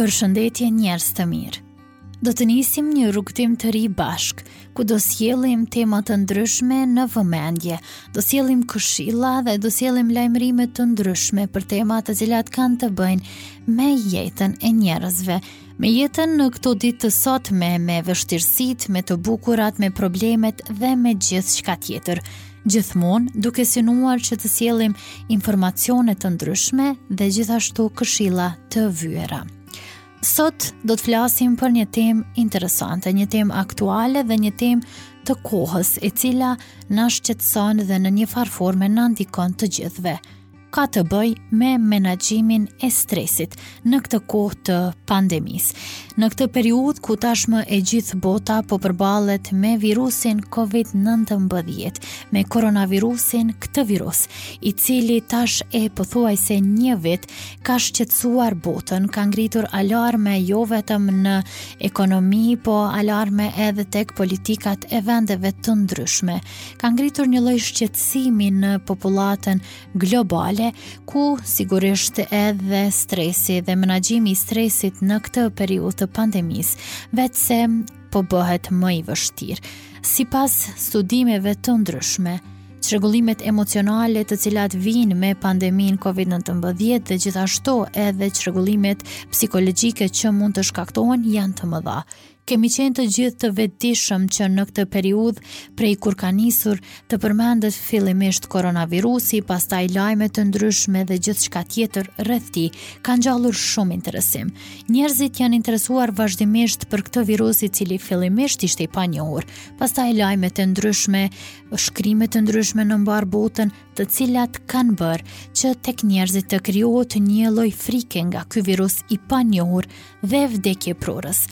Përshëndetje njerëz të mirë. Do të nisim një rrugëtim të ri bashkë, ku do sjellim tema të ndryshme në vëmendje, do sjellim këshilla dhe do sjellim lajmërime të ndryshme për tema të cilat kanë të bëjnë me jetën e njerëzve, Me jetën në këto ditë të sotme, me vështirësitë, me të bukurat, me problemet dhe me gjithçka tjetër. Gjithmonë, duke synuar që të sjellim informacione të ndryshme dhe gjithashtu këshilla të vyera. Sot do të flasim për një temë interesante, një temë aktuale dhe një temë të kohës, e cila na shqetëson dhe në njëfarë forme na ndikon të gjithëve. ka të bëjë me menaxhimin e stresit në këtë kohë të pandemisë. Në këtë periudhë ku tashmë e gjithë bota po përballet me virusin COVID-19, me koronavirusin, këtë virus, i cili tash e pothuajse një vit ka shqetësuar botën, ka ngritur alarme jo vetëm në ekonomi, po alarme edhe tek politikat e vendeve të ndryshme. Ka ngritur një lloj shqetësimi në popullatën globale, ku sigurisht edhe stresi dhe menaxhimi i stresit në këtë periudhë të pandemisë, veçse po bëhet më i vështirë. Sipas studimeve të ndryshme, çrregullimet emocionale të cilat vijnë me pandeminë COVID-19 dhe gjithashtu edhe çrregullimet psikologjike që mund të shkaktohen janë të mëdha. Kemi qenë të gjithë të vetëdijshëm që në këtë periudhë prej kur ka nisur të përmendet fillimisht koronavirusi, pastaj lajmet e ndryshme dhe gjithçka tjetër rreth tij, kanë ngjallur shumë interesim. Njerëzit janë interesuar vazhdimisht për këtë virus i cili fillimisht ishte i panjohur, pastaj lajmet e ndryshme, shkrimet e ndryshme në mbarë botën, të cilat kanë bërë që tek njerëzit të krijohet një lloj frike nga ky virus i panjohur dhe vdekjeprurës.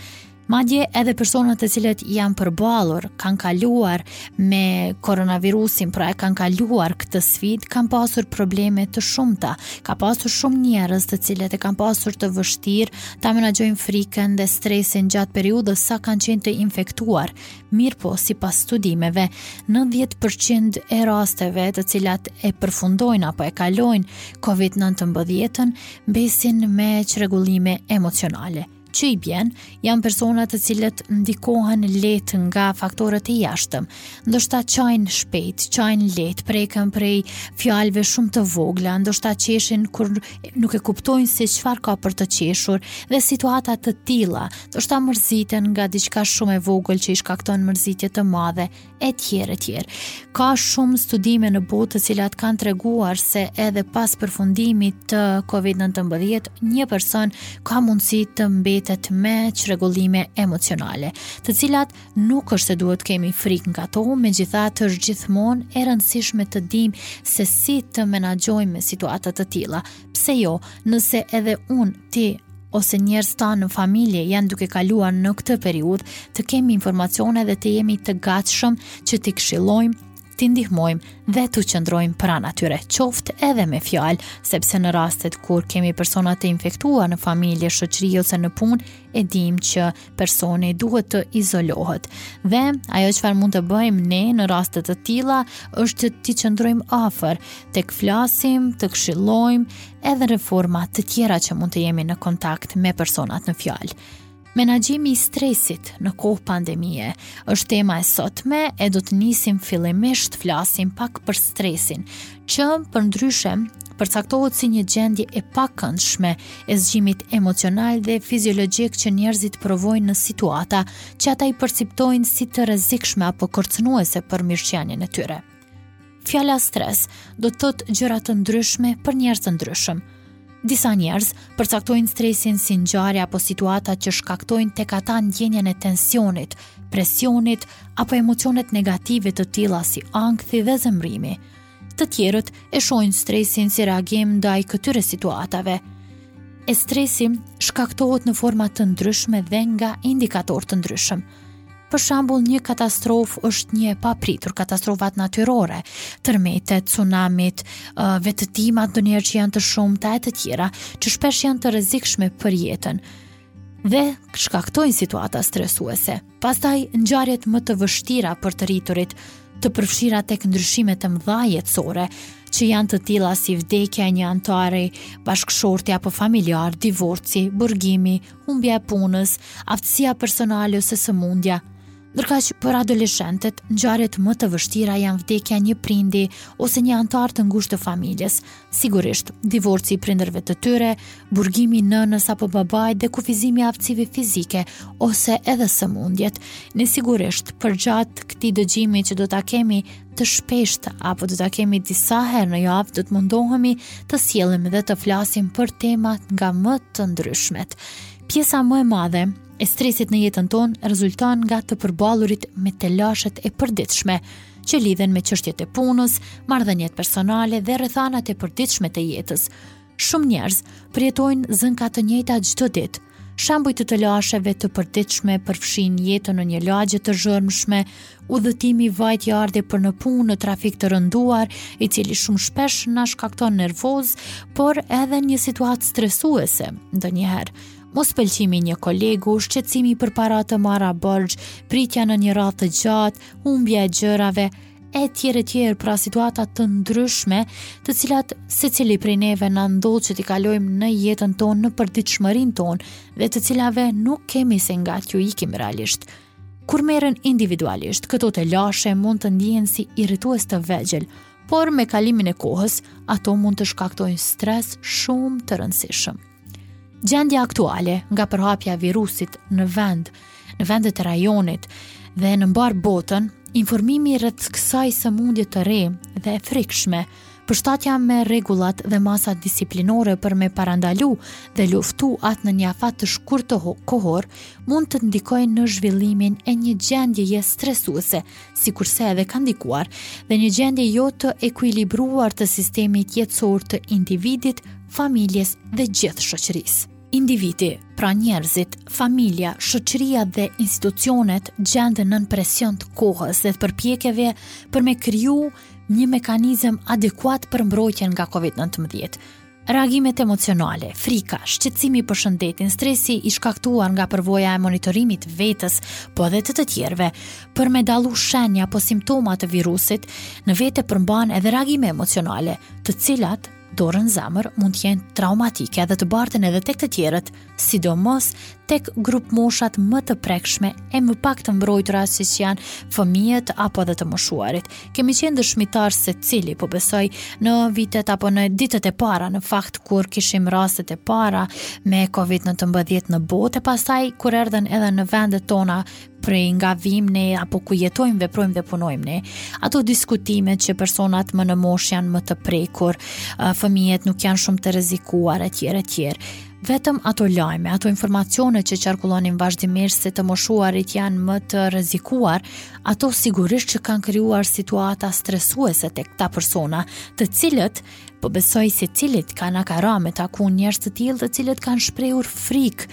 Madje edhe persona të cilët janë përballur, kanë kaluar me koronavirusin, pra e kanë kaluar këtë sfidë, kanë pasur probleme të shumta. Ka pasur shumë njerëz të cilët e kanë pasur të vështirë ta menaxhojnë frikën dhe stresin gjatë periudhës sa kanë qenë të infektuar. Mirëpo, sipas studimeve, 90% e rasteve të cilat e përfundojnë apo e kalojnë COVID-19-ën mbesin me çrregullime emocionale. Që i bjen, janë persona të cilët ndikohen lehtë nga faktorët e jashtëm. Ndoshta qajnë shpejt, qajnë lehtë, preken prej fjalëve shumë të vogla, ndoshta qeshin kur nuk e kuptojnë se çfarë ka për të qeshur dhe situata të tilla. Ndoshta mërziten nga diçka shumë e vogël që i shkakton mërzitje të madhe e tjerë e tjerë. Ka shumë studime në botë të cilat kanë treguar se edhe pas përfundimit të COVID-19, një person ka mundësi të mbetet me çrregullime emocionale, të cilat nuk është se duhet të kemi frikë nga to, megjithatë është gjithmonë e rëndësishme të dimë se si të menaxhojmë situata të tilla. Pse jo, nëse edhe unë, ti, ose njerëzit në familje janë duke kaluar në këtë periudhë, të kemi informacione dhe të jemi të gatshëm që t'i këshillojmë t'i ndihmojmë dhe t'u qëndrojmë pranë atyre, qoftë edhe me fjalë, sepse në rastet kur kemi persona të infektuar në familje, shoqëri ose në punë, e dimë që personi duhet të izolohet. Dhe ajo çfarë mund të bëjmë ne në raste të tilla është t'i qëndrojmë afër, të flasim, të këshillojmë edhe forma të tjera që mund të jemi në kontakt me personat në fjalë. Menaxhimi i stresit në kohë pandemie është tema e sotme e do të nisim fillimisht flasim pak për stresin, që përndryshe përcaktohet si një gjendje e pakëndshme e zgjimit emocional dhe fiziologjik që njerëzit provojnë në situata që ata i perceptojnë si të rrezikshme apo kërcënuese për mirëqenien e tyre. Fjala stres do të thotë gjëra të ndryshme për njerëz të ndryshëm. Disa njerëz përcaktojnë stresin si ngjarje apo situata që shkaktojnë tek ata ndjenjën e tensionit, presionit apo emocionet negative të tilla si ankthi dhe zemërimi. Të tjerët e shohin stresin si reagim ndaj këtyre situatave. E stresi shkaktohet në forma të ndryshme dhe nga indikatorë të ndryshëm. Për shembull, një katastrofë është një e papritur, katastrofat natyrore, tërmetet, tsunamit, vetëtimat ndonjëherë që janë të shumta e të tjera, që shpesh janë të rrezikshme për jetën dhe shkaktojnë situata stresuese. Pastaj, ngjarjet më të vështira për të rriturit, të përfshira tek ndryshimet e mëdha jetësore, që janë të tilla si vdekja e një anëtari, bashkëshorti apo familjar, divorci, burgimi, humbja e punës, aftësia personale ose sëmundja. Ndërkaq për adoleshentët, ngjarjet më të vështira janë vdekja e një prindi ose një anëtari të ngushtë të familjes, Sigurisht, divorci i prindërve të tyre, burgimi i nënës apo babait dhe kufizimi i aftësive fizike ose edhe sëmundjet. Ne sigurisht përgjatë këtij dëgjimi që do ta kemi të shpeshtë apo do ta kemi disa herë në javë do të mundohemi të sjellim dhe të flasim për tema nga më të ndryshmet. Pjesa më e madhe e stresit në jetën tonë rezulton nga të përballurit me telashet e përditshme, që lidhen me çështjet e punës, marrëdhëniet personale dhe rrethanat e përditshme të jetës. Shumë njerëz përjetojnë zënka të njëjta çdo ditë. Shembuj të telasheve të përditshme përfshijnë jetën në një lagje të zhurmshme, udhëtimi vajtje-ardhje për në punë në trafik të rënduar, i cili shumë shpesh na shkakton nervoz, por edhe një situatë stresuese ndonjëherë mospëlqimi i një kolegu, shqetësimi për para të marra borxh, pritja në një radhë të gjatë, humbja e gjërave, e tjera e tjera, pra situata të ndryshme, të cilat secilit prej neve na ndodh që t'i kalojmë në jetën tonë, në përditshmërinë tonë, dhe të cilave nuk kemi se nga t'ju ikim realisht. Kur merren individualisht, këto telashe mund të ndihen si irritues të vegjël, por me kalimin e kohës, ato mund të shkaktojnë stres shumë të rëndësishëm. Gjendja aktuale nga përhapja e virusit në vend, në vendet e rajonit dhe në mbarë botën, informimi rreth kësaj sëmundje të re dhe e frikshme, përshtatja me rregullat dhe masat disiplinore për me parandalu dhe luftu atë në një afat të shkurtë kohor, mund të ndikojnë në zhvillimin e një gjendjeje stresuese sikurse edhe ka ndikuar dhe një gjendje jo të ekuilibruar të sistemit jetësor të individit, familjes dhe gjithë shoqërisë. Individi, pra njerëzit, familja, shoqëria dhe institucionet gjenden nën presion të kohës dhe të përpjekjeve për me kriju një mekanizëm adekuat për mbrojtjen nga COVID-19. Reagimet emocionale, frika, shqetësimi për shëndetin, stresi i shkaktuar nga përvoja e monitorimit të vetes, po edhe të të tjerëve, për me dallu shenja apo simptoma të virusit, në vete përmban edhe reagime emocionale, të cilat, dorën në zemër, mund të jenë traumatike dhe të barten edhe tek të tjerët, sidomos tek grupmoshat më të prekshme e më pak të mbrojtura siç janë fëmijët apo edhe të moshuarit. Kemi qenë dëshmitarë secili, po besoj, në vitet apo në ditët e para, në fakt kur kishim rastet e para me COVID-19 në botë, e pastaj kur erdhën edhe në vendet tona prej nga vijmë ne apo ku jetojmë, veprojmë dhe punojmë ne. Ato diskutimet që personat më në moshë janë më të prekur, fëmijët nuk janë shumë të rrezikuar, e tjera, e tjera. Vetëm ato lajme, ato informacione që qarkullonin vazhdimisht se të moshuarit janë më të rrezikuar, ato sigurisht që kanë krijuar situata stresuese te këta persona, të cilët po besoj secilit ka na ka ra me taku njerëz të tillë të cilët kanë shprehur frikë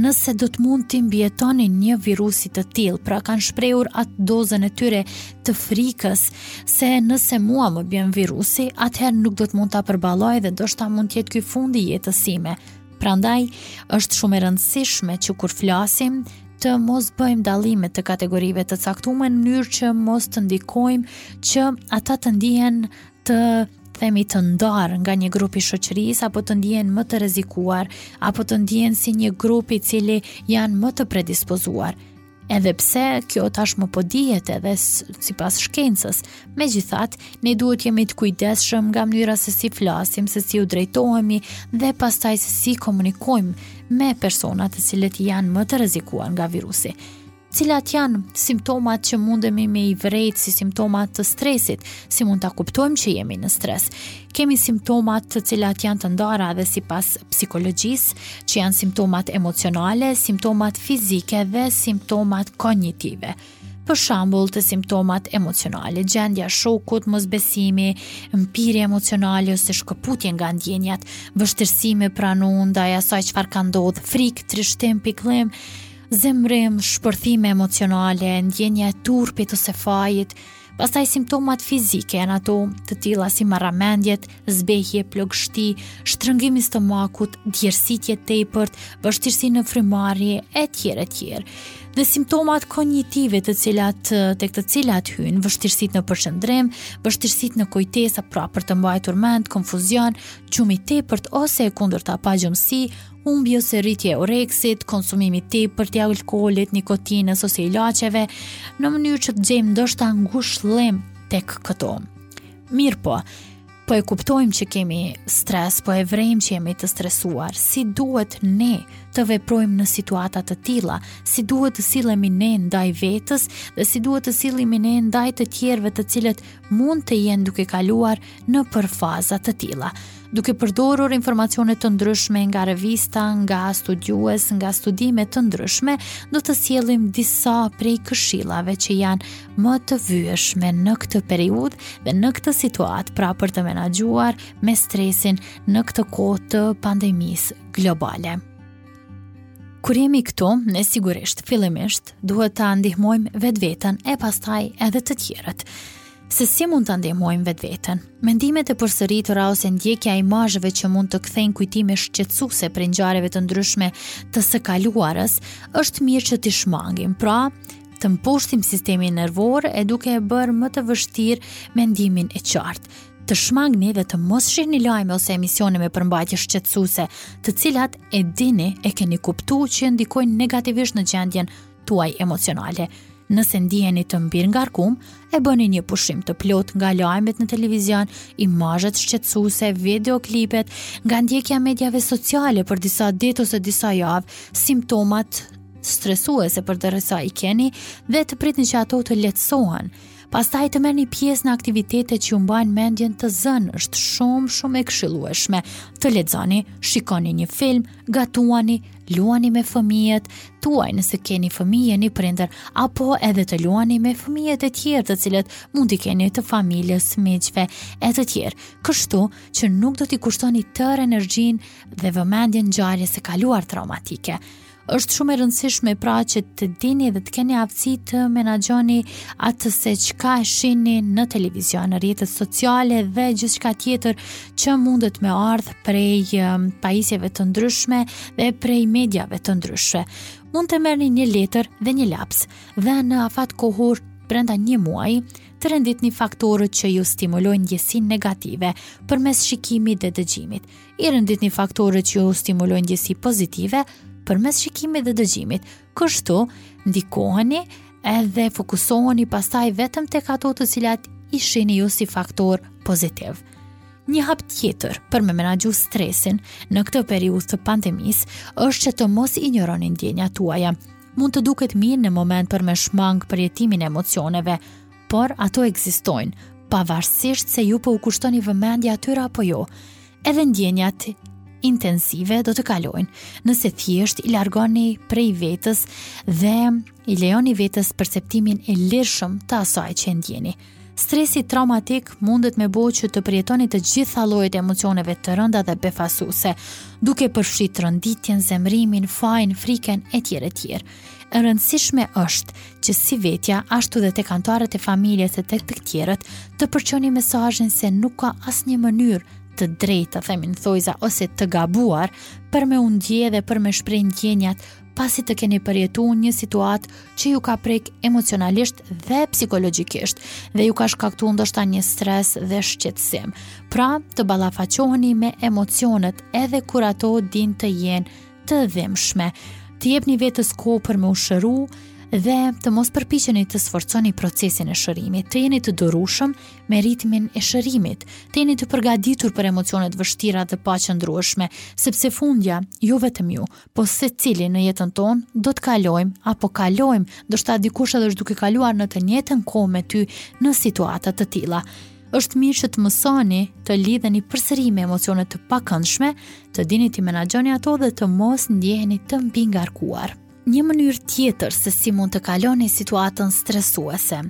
nëse do të mund t'i mbijetonin një virusi të tillë, pra kanë shprehur atë dozën e tyre të frikës se nëse mua më bien virusi, atëherë nuk do të mund ta përballoj dhe ndoshta mund të jetë ky fundi i jetës sime. Prandaj është shumë e rëndësishme që kur flasim të mos bëjmë dallime të kategorive të caktume në mënyrë që mos të ndikojmë që ata të ndihen të themi të ndarë nga një grup i shoqërisë apo të ndihen më të rrezikuar apo të ndihen si një grup i cili janë më të predispozuar. Edhe pse kjo tashmë po dihet edhe sipas shkencës, megjithatë, ne duhet të jemi të kujdesshëm nga mënyra se si flasim, se si u drejtohemi dhe pastaj se si komunikojmë me persona të cilët janë më të rrezikuar nga virusi. Cilat janë simptomat që mundemi me i vrejt si simptoma të stresit, si mund ta kuptojmë që jemi në stres. Kemi simptoma të cilat janë të ndara dhe sipas psikologjisë, që janë simptomat emocionale, simptomat fizike dhe simptomat kognitive. Për shembull te simptomat emocionale, gjendja e shokut, mosbesimi, mpirje emocionale ose shkëputje nga ndjenjat, vështirësi me pranu ndaj asaj çfarë ka ndodhë, frikë, trishtim, pikëllim, zemërim, shpërthime emocionale, ndjenja e turpit ose fajit, Pastaj simptomat fizike janë ato të tilla si marramendjet, zbehje, plogështi, shtrëngim i stomakut, djersitje e tepërt, vështirësi në frymëmarrje e tjera e tjera. Dhe simptomat kognitive të cilat tek të cilat hyjnë vështirësitë në përqendrim, vështirësitë në kujtesë pra për të mbajtur mend, konfuzion, gjumi i tepërt ose e kundërta pagjumësi, humbje ose rritje e oreksit, konsumim i tepërt i alkoolit, nikotinës ose ilaçeve, në mënyrë që të gjejmë ndoshta ngushëllim tek këto. Mirëpo, po e kuptojmë që kemi stres, po e vrejmë që jemi të stresuar, si duhet ne të veprojmë në situata të tilla, si duhet të sillemi ne ndaj vetës dhe si duhet të sillemi ne ndaj të tjerëve të cilët mund të jenë duke kaluar nëpër faza të tilla. duke përdorur informacione të ndryshme nga revista, nga studiues, nga studime të ndryshme, do të sjellim disa prej këshillave që janë më të vyeshme në këtë periudhë dhe në këtë situatë pra për të menaxhuar me stresin në këtë kohë të pandemisë globale. Kur jemi këtu, ne sigurisht fillimisht duhet ta ndihmojmë vetveten e pastaj edhe të tjerët. se si mund ta ndihmojmë vetveten. Mendimet e përsëritura ose ndjekja e imazheve që mund të kthejnë kujtime shqetësuese prej ngjarjeve të ndryshme të së kaluarës, është mirë që t'i shmangim, pra të mposhtim sistemin nervor e duke e bërë më të vështirë mendimin e qartë të shmangni dhe të mos shihni lajme ose emisione me përmbajtje shqetësuese, të cilat e dini e keni kuptu që ndikojnë negativisht në gjendjen tuaj emocionale. Nëse ndiheni të mbingarkum, e bëni një pushim të plot nga lajmet në televizion, imazhet shqetësuese, videoklipet, nga ndjekja e mediave sociale për disa ditë ose disa javë, simptomat stresuese përderisa i keni dhe të pritni që ato të lehtësohen. Pastaj të merrni pjesë në aktivitete që ju mbajnë mendjen të zënë, është shumë shumë e këshillueshme. Të lexoni, shikoni një film, gatuani, luani me fëmijët tuaj nëse keni fëmijë jeni prindër, apo edhe të luani me fëmijët e tjerë të cilët mund t'i keni të familjes, miqve e të tjerë. Kështu që nuk do t'i kushtoni tërë energjinë dhe vëmendjen ngjarjes së kaluar traumatike. Është shumë e rëndësishme pra që të dini dhe të keni aftësi të menaxhoni atë se çka shihni në televizion, në rrjetet sociale dhe gjithçka tjetër që mundet me ardh prej um, pajisjeve të ndryshme dhe prej mediave të ndryshme. Mund të merrni një letër dhe një laps dhe në afat kohor brenda një muaji të renditni faktorët që ju stimulojnë ndjesi negative përmes shikimit dhe dëgjimit. I renditni faktorët që ju stimulojnë ndjesi pozitive përmes shikimit dhe dëgjimit. Kështu ndikoheni edhe fokusoheni pastaj vetëm tek ato të cilat i shihni ju si faktor pozitiv. Një hap tjetër për me menaxhu stresin në këtë periudhë të pandemisë është që të mos injoroni ndjenjat tuaja. Mund të duket mirë në moment për me shmang përjetimin e emocioneve, por ato ekzistojnë, pavarësisht se ju po u kushtoni vëmendje atyra apo jo. Edhe ndjenjat intensive do të kalojnë, nëse thjesht i largoni prej vetes dhe i lejoni vetes perceptimin e lirshëm të asaj që ndjeni. Stresi traumatik mundet me bo që të përjetoni të gjitha llojet e emocioneve të rënda dhe befasuse, duke përfshirë tronditjen, zemrimin, fajin, frikën e tjere tjere. E rëndësishme është që si vetja, ashtu dhe tek anëtarët e familjes e tek të tjerët, të përçoni mesazhin se nuk ka asnjë mënyrë të drejtë, të themi në thonjëza ose të gabuar për me u ndje dhe për me shpreh ndjenjat pasi të keni përjetu një situatë që ju ka prek emocionalisht dhe psikologjikisht dhe ju ka shkaktu ndoshta një stres dhe shqetësim. Pra, të ballafaqoheni me emocionet edhe kur ato dinë të jenë të dhimbshme, t'i jepni vetes kohë për me u shëru dhe të mos përpiqeni të sforconi procesin e shërimit, të jeni të durushëm me ritmin e shërimit, të jeni të përgatitur për emocione të vështira dhe të paqëndrueshme, sepse fundja, jo vetëm ju, po secili në jetën tonë, do të kalojmë, apo kalojmë, ndoshta dikush edhe është duke kaluar në të njëjtën kohë me ty në situata të tilla. është mirë që të mësoni të lidheni përsëri me emocione të pakëndshme, të dini t'i menaxhoni ato dhe të mos ndjeheni të mbingarkuar. Një mënyrë tjetër se si mund të kaloni situatën stresuese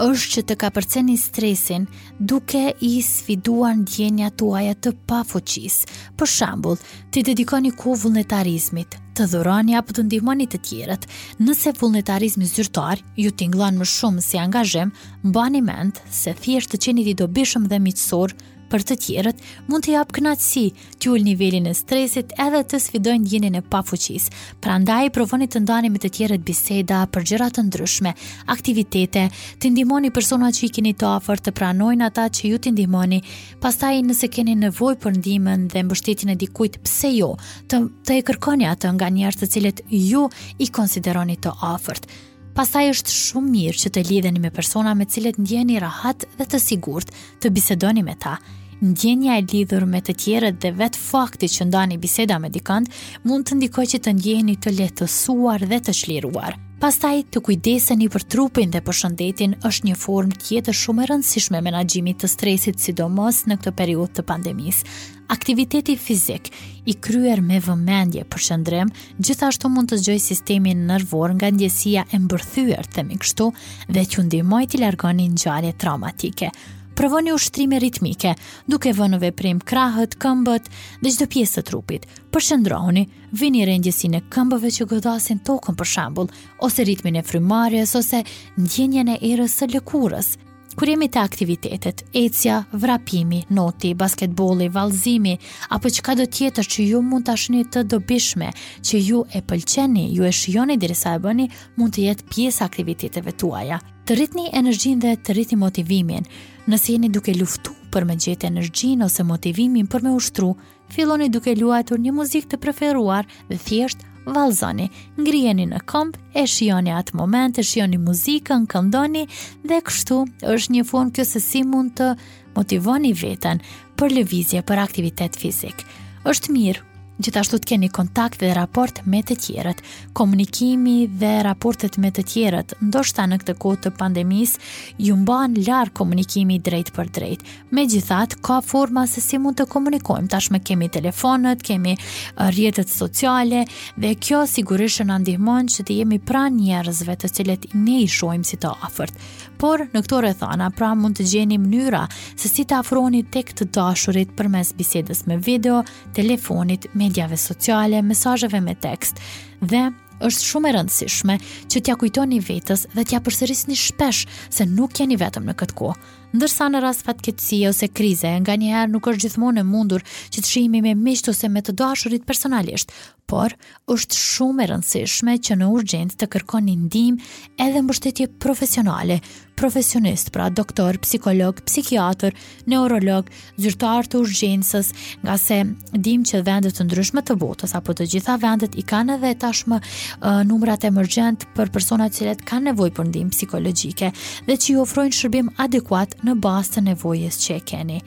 është që të kapërceni stresin duke i sfiduar ndjenjat tuaja të pafuqisë. Për shembull, t'i dedikoni kohë vullnetarizmit, të dhuroni apo të ndihmoni të tjerët. Nëse vullnetarizmi zyrtar ju tingëllon më shumë si angazhim, Mbani mend se thjesht të qenit i dobishëm dhe miqësor për të tjerët mund të japë kënaqësi, t'ju ulë nivelin e stresit edhe të sfidojë ndjenjën e pafuqisë. Prandaj provoni të ndani me të tjerët biseda për gjëra të ndryshme, aktivitete, të ndihmoni personat që i keni të afërt të pranojnë ata që ju t'i ndihmoni. Pastaj nëse keni nevojë për ndihmën dhe mbështetjen e dikujt, pse jo, të, të e kërkoni atë nga njerëz të cilët ju i konsideroni të afërt. Pastaj është shumë mirë që të lidheni me persona me cilët ndjeheni rahat dhe të sigurt, të bisedoni me ta. Ndjenja e lidhur me të tjerët dhe vetë fakti që ndani biseda me dikand mund të ndikojë që të ndjeheni të lehtësuar dhe të çliruar. Pastaj të kujdeseni për trupin dhe për shëndetin është një formë tjetër shumë e rëndësishme menaxhimit të stresit, sidomos në këtë periudhë të pandemisë. Aktiviteti fizik i kryer me vëmendje për qëndrim Gjithashtu mund të zgjojë sistemin nervor nga ndjesia e mbërthyer, themi kështu, dhe t'ju ndihmojë të largoni ngjarje traumatike. Provoni ushtrime ritmike, duke vënë në veprim krahët, këmbët dhe çdo pjesë të trupit. Përqendrohuni, vini re ndjesinë e këmbëve që godasin tokën për shembull, ose ritmin e frymëmarrjes ose ndjenjën e erës së lëkurës. Kur jemi te aktivitetet, ecja, vrapimi, noti, basketbolli, vallëzimi, apo çkado tjetër që ju mund ta shihni të dobishme, që ju e pëlqeni, ju e shijoni derisa e bëni, mund të jetë pjesë e aktiviteteve tuaja. Të rritni energjinë dhe të rritni motivimin, nëse jeni duke luftu për me gjetë energjinë ose motivimin për me ushtru Filloni duke luajtur një muzikë të preferuar dhe thjesht vallëzoni, ngriheni në këmbë, e shijoni atë moment, e shijoni muzikën, këndoni dhe kështu është një formë kjo se si mund të motivoni veten për lëvizje, për aktivitet fizik. Është mirë gjithashtu të keni kontakt dhe raport me të tjerët. Komunikimi dhe raportet me të tjerët, ndoshta në këtë kohë të pandemisë, ju mban larg komunikimi drejtpërdrejt. Megjithatë, ka forma se si mund të komunikojmë. Tashmë kemi telefonat, kemi uh, rrjetet sociale, dhe kjo sigurisht na ndihmon që të jemi pranë njerëzve të cilët ne i shohim si të afërt. Por, në këto rrethana, pra mund të gjeni mënyra se si të afroheni tek të dashurit përmes bisedës me video, telefonit, mediave sociale, mesazheve me tekst. Dhe, është shumë e rëndësishme që t'ia kujtoni vetes dhe t'ia përsërisni shpesh se nuk jeni vetëm në këtë kohë. Ndërsa në rast fatkeqësie ose krize, nganjëherë nuk është gjithmonë e mundur që të shihemi me miqtë ose me të dashurit personalisht, por është shumë e rëndësishme që në urgjencë të kërkoni ndihmë edhe mbështetje profesionale, profesionistë, pra doktor, psikolog, psikiatër, neurolog, zyrtarë të urgjencës, ngase dimë që vende të ndryshme të botës apo të gjitha vendet i kanë edhe tashmë uh, numrat emergjentë për personat që kanë nevojë për ndihmë psikologjike dhe që ju ofrojnë shërbim adekuat në bazë të nevojës që e keni.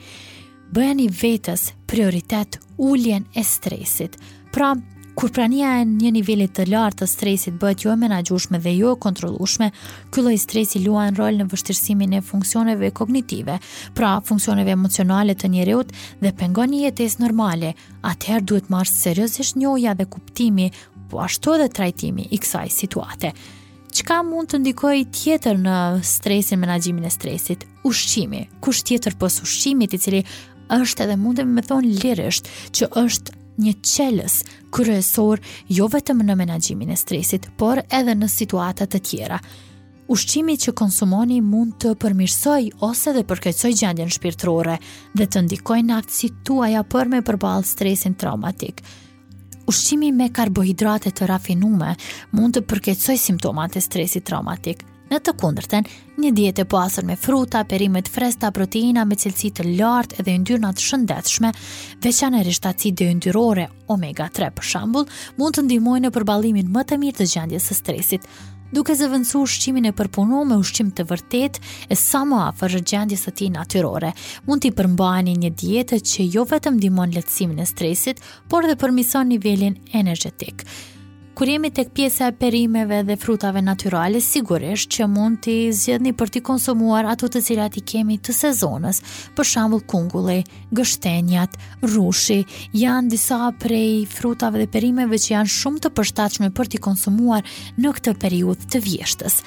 Bëjani vetes prioritet uljen e stresit. Pra, kur prania e një niveli të lartë të stresit bëhet jo e menaxhueshme dhe jo e kontrollueshme, ky lloj stresi luan rol në vështirësimin e funksioneve kognitive, pra funksioneve emocionale të njeriut dhe pengon një jetesë normale. Atëherë duhet marrë seriozisht njohja dhe kuptimi, po ashtu edhe trajtimi i kësaj situate. Çka mund të ndikojë tjetër në stresin, menaxhimin e stresit? Ushqimi. Kush tjetër pos ushqimit, i cili është edhe mundem me thonë lirisht, që është një çelës kryesor jo vetëm në menaxhimin e stresit, por edhe në situata të tjera. Ushqimi që konsumoni mund të përmirësojë ose dhe përkeqësojë gjendjen shpirtërore dhe të ndikojë në aftësitë tuaja për me përballë stresin traumatik. Ushqimi me karbohidrate të rafinume mund të përkeqësojë simptomat e stresit traumatik. Në të kundërtën, një dietë e pasur me fruta, perime të freskëta, proteina me cilësi të lartë dhe yndyrna të shëndetshme, veçanërisht acide yndyrore omega 3 për shembull, mund të ndihmojë në përballimin më të mirë të gjendjes së stresit. Duke zëvendësu ushqimin e përpunu me ushqim të vërtetë e sa më afër gjendjes së tij natyrore, mund t'i përmbaheni një dietë që jo vetëm ndihmon lehtësimin e stresit, por edhe përmison nivelin energjetik. Kur jemi tek pjesa e perimeve dhe frutave natyrale, sigurisht që mund t'i zgjedhni për t'i konsumuar ato të cilat i kemi të sezonës, për shembull kungulli, gështenjat, rrushi, janë disa prej frutave dhe perimeve që janë shumë të përshtatshme për t'i konsumuar në këtë periudhë të vjeshtës.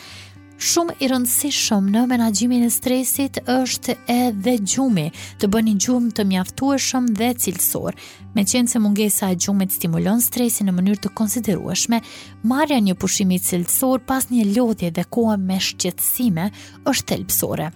Shumë i rëndësishëm në menaxhimin e stresit është edhe gjumi, të bëni gjumë të mjaftueshëm dhe cilësor. Meqenëse mungesa e gjumit stimulon stresin në mënyrë të konsiderueshme, marrja e një pushimi cilësor pas një lodhje dhe kohë me shqetësime është thelbësore.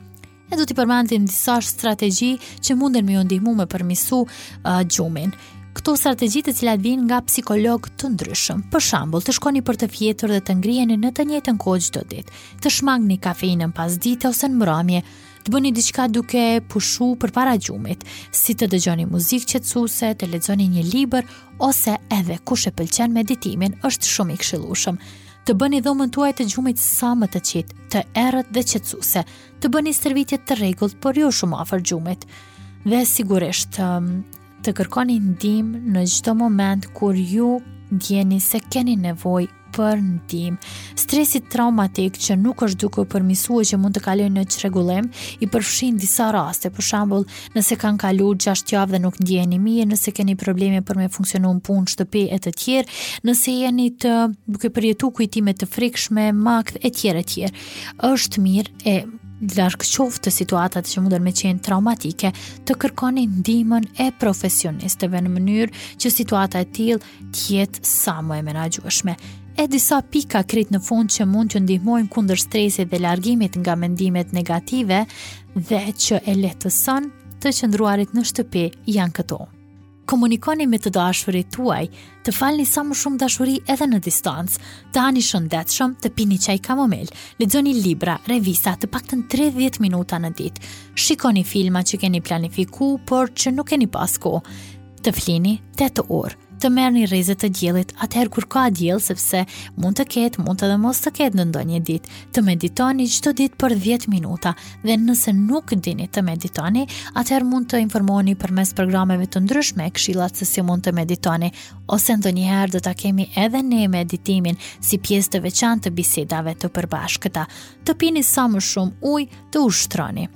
e do t'i përmendim disa strategji që munden me ju ndihmu me përmisu uh, gjumin. Këto strategji të cilat vijnë nga psikologë të ndryshëm. Për shembull, të shkoni për të fjetur dhe të ngriheni në të njëjtën kohë çdo ditë, të shmangni kafeinën pasdite ose në mbrëmje, të bëni diçka duke pushu përpara gjumit, si të dëgjoni muzikë qetsuse, të lexoni një libër, ose edhe kush e pëlqen meditimin është shumë i këshillushëm. Të bëni dhomën tuaj të gjumit sa më të qetë, të errët dhe qetsuse, të bëni stërvitje të rregullt, por jo shumë afër gjumit. Dhe sigurisht um, të kërkoni ndihmë në çdo moment kur ju ndjeni se keni nevojë për ndihmë. Stresi traumatik që nuk është duke u përmirësu që mund të kalojë në çrregullim, i përfshin disa raste, për shembull, nëse kanë kaluar 6 javë dhe nuk ndiheni mirë, nëse keni probleme për me funksionu në punë, shtëpi e të tjerë, nëse jeni të duke përjetu kujtime të frikshme, makth e tjerë e tjerë. Është mirë e larg qoftë situatat që mundën me qenë traumatike, të kërkoni ndihmën e profesionistëve në mënyrë që situata e tillë të jetë sa më e menaxhueshme. E disa pika krejt në fund që mund t'ju ndihmojnë kundër stresit dhe largimit nga mendimet negative dhe që e lehtëson të qëndruarit në shtëpi janë këto. Komunikoni me të dashurit tuaj, të falni sa më shumë dashuri edhe në distancë, të hani shëndetshëm, të pini çaj kamomil, lexoni libra, revista të paktën 30 minuta në ditë. Shikoni filma që keni planifiku, por që nuk keni pas kohë. Të flini 8 orë të merrni rrezet e diellit atëherë kur ka diell, sepse mund të ketë, mund edhe mos të ketë në ndonjë ditë, të meditoni çdo ditë për 10 minuta, Dhe nëse nuk dini të meditoni, atëherë mund të informoheni përmes programeve të ndryshme këshillat se si mund të meditoni, ose ndonjëherë do ta kemi edhe ne meditimin si pjesë të veçantë të bisedave të përbashkëta, të pini sa më shumë ujë të ushtroni.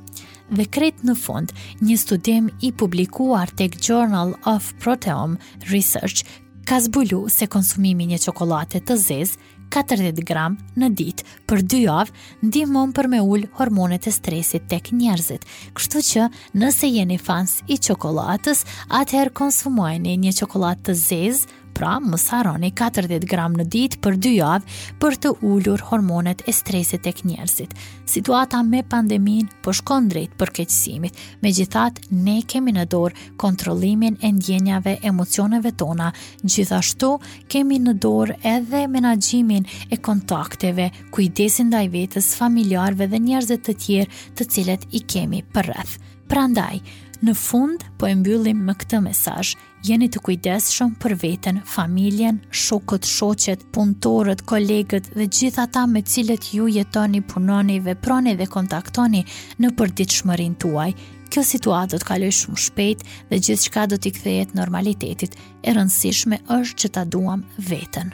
Dhe krejt në fund, një studim i publikuar tek Journal of Proteome Research ka zbulu se konsumimi i një çokollate të zezë 40 gram në ditë për 2 javë ndihmon për me ul hormonet e stresit tek njerëzit. Kështu që nëse jeni fans i çokollatës, atëherë konsumoni një çokollatë të zezë, pra mos harroni 40 gram në ditë për 2 javë për të ulur hormonet e stresit tek njerëzit. Situata me pandeminë po shkon drejt përkeqësimit. Megjithatë, ne kemi në dorë kontrollimin e ndjenjave, emocioneve tona, gjithashtu kemi në dorë edhe menaxhimin e kontakteve, kujdesin ndaj vetes, familjarëve dhe njerëzve të tjerë të cilët i kemi përreth. Prandaj, në fund po e mbyllim me këtë mesazh. Jeni të kujdesshëm për veten, familjen, shokët, shoqet, punëtorët, kolegët dhe gjithë ata me cilët ju jetoni, punoni, veproni dhe kontaktoni në përditshmërinë tuaj. Kjo situatë do të kalojë shumë shpejt dhe gjithçka do t'i kthehet normalitetit. E rëndësishme është që ta duam veten.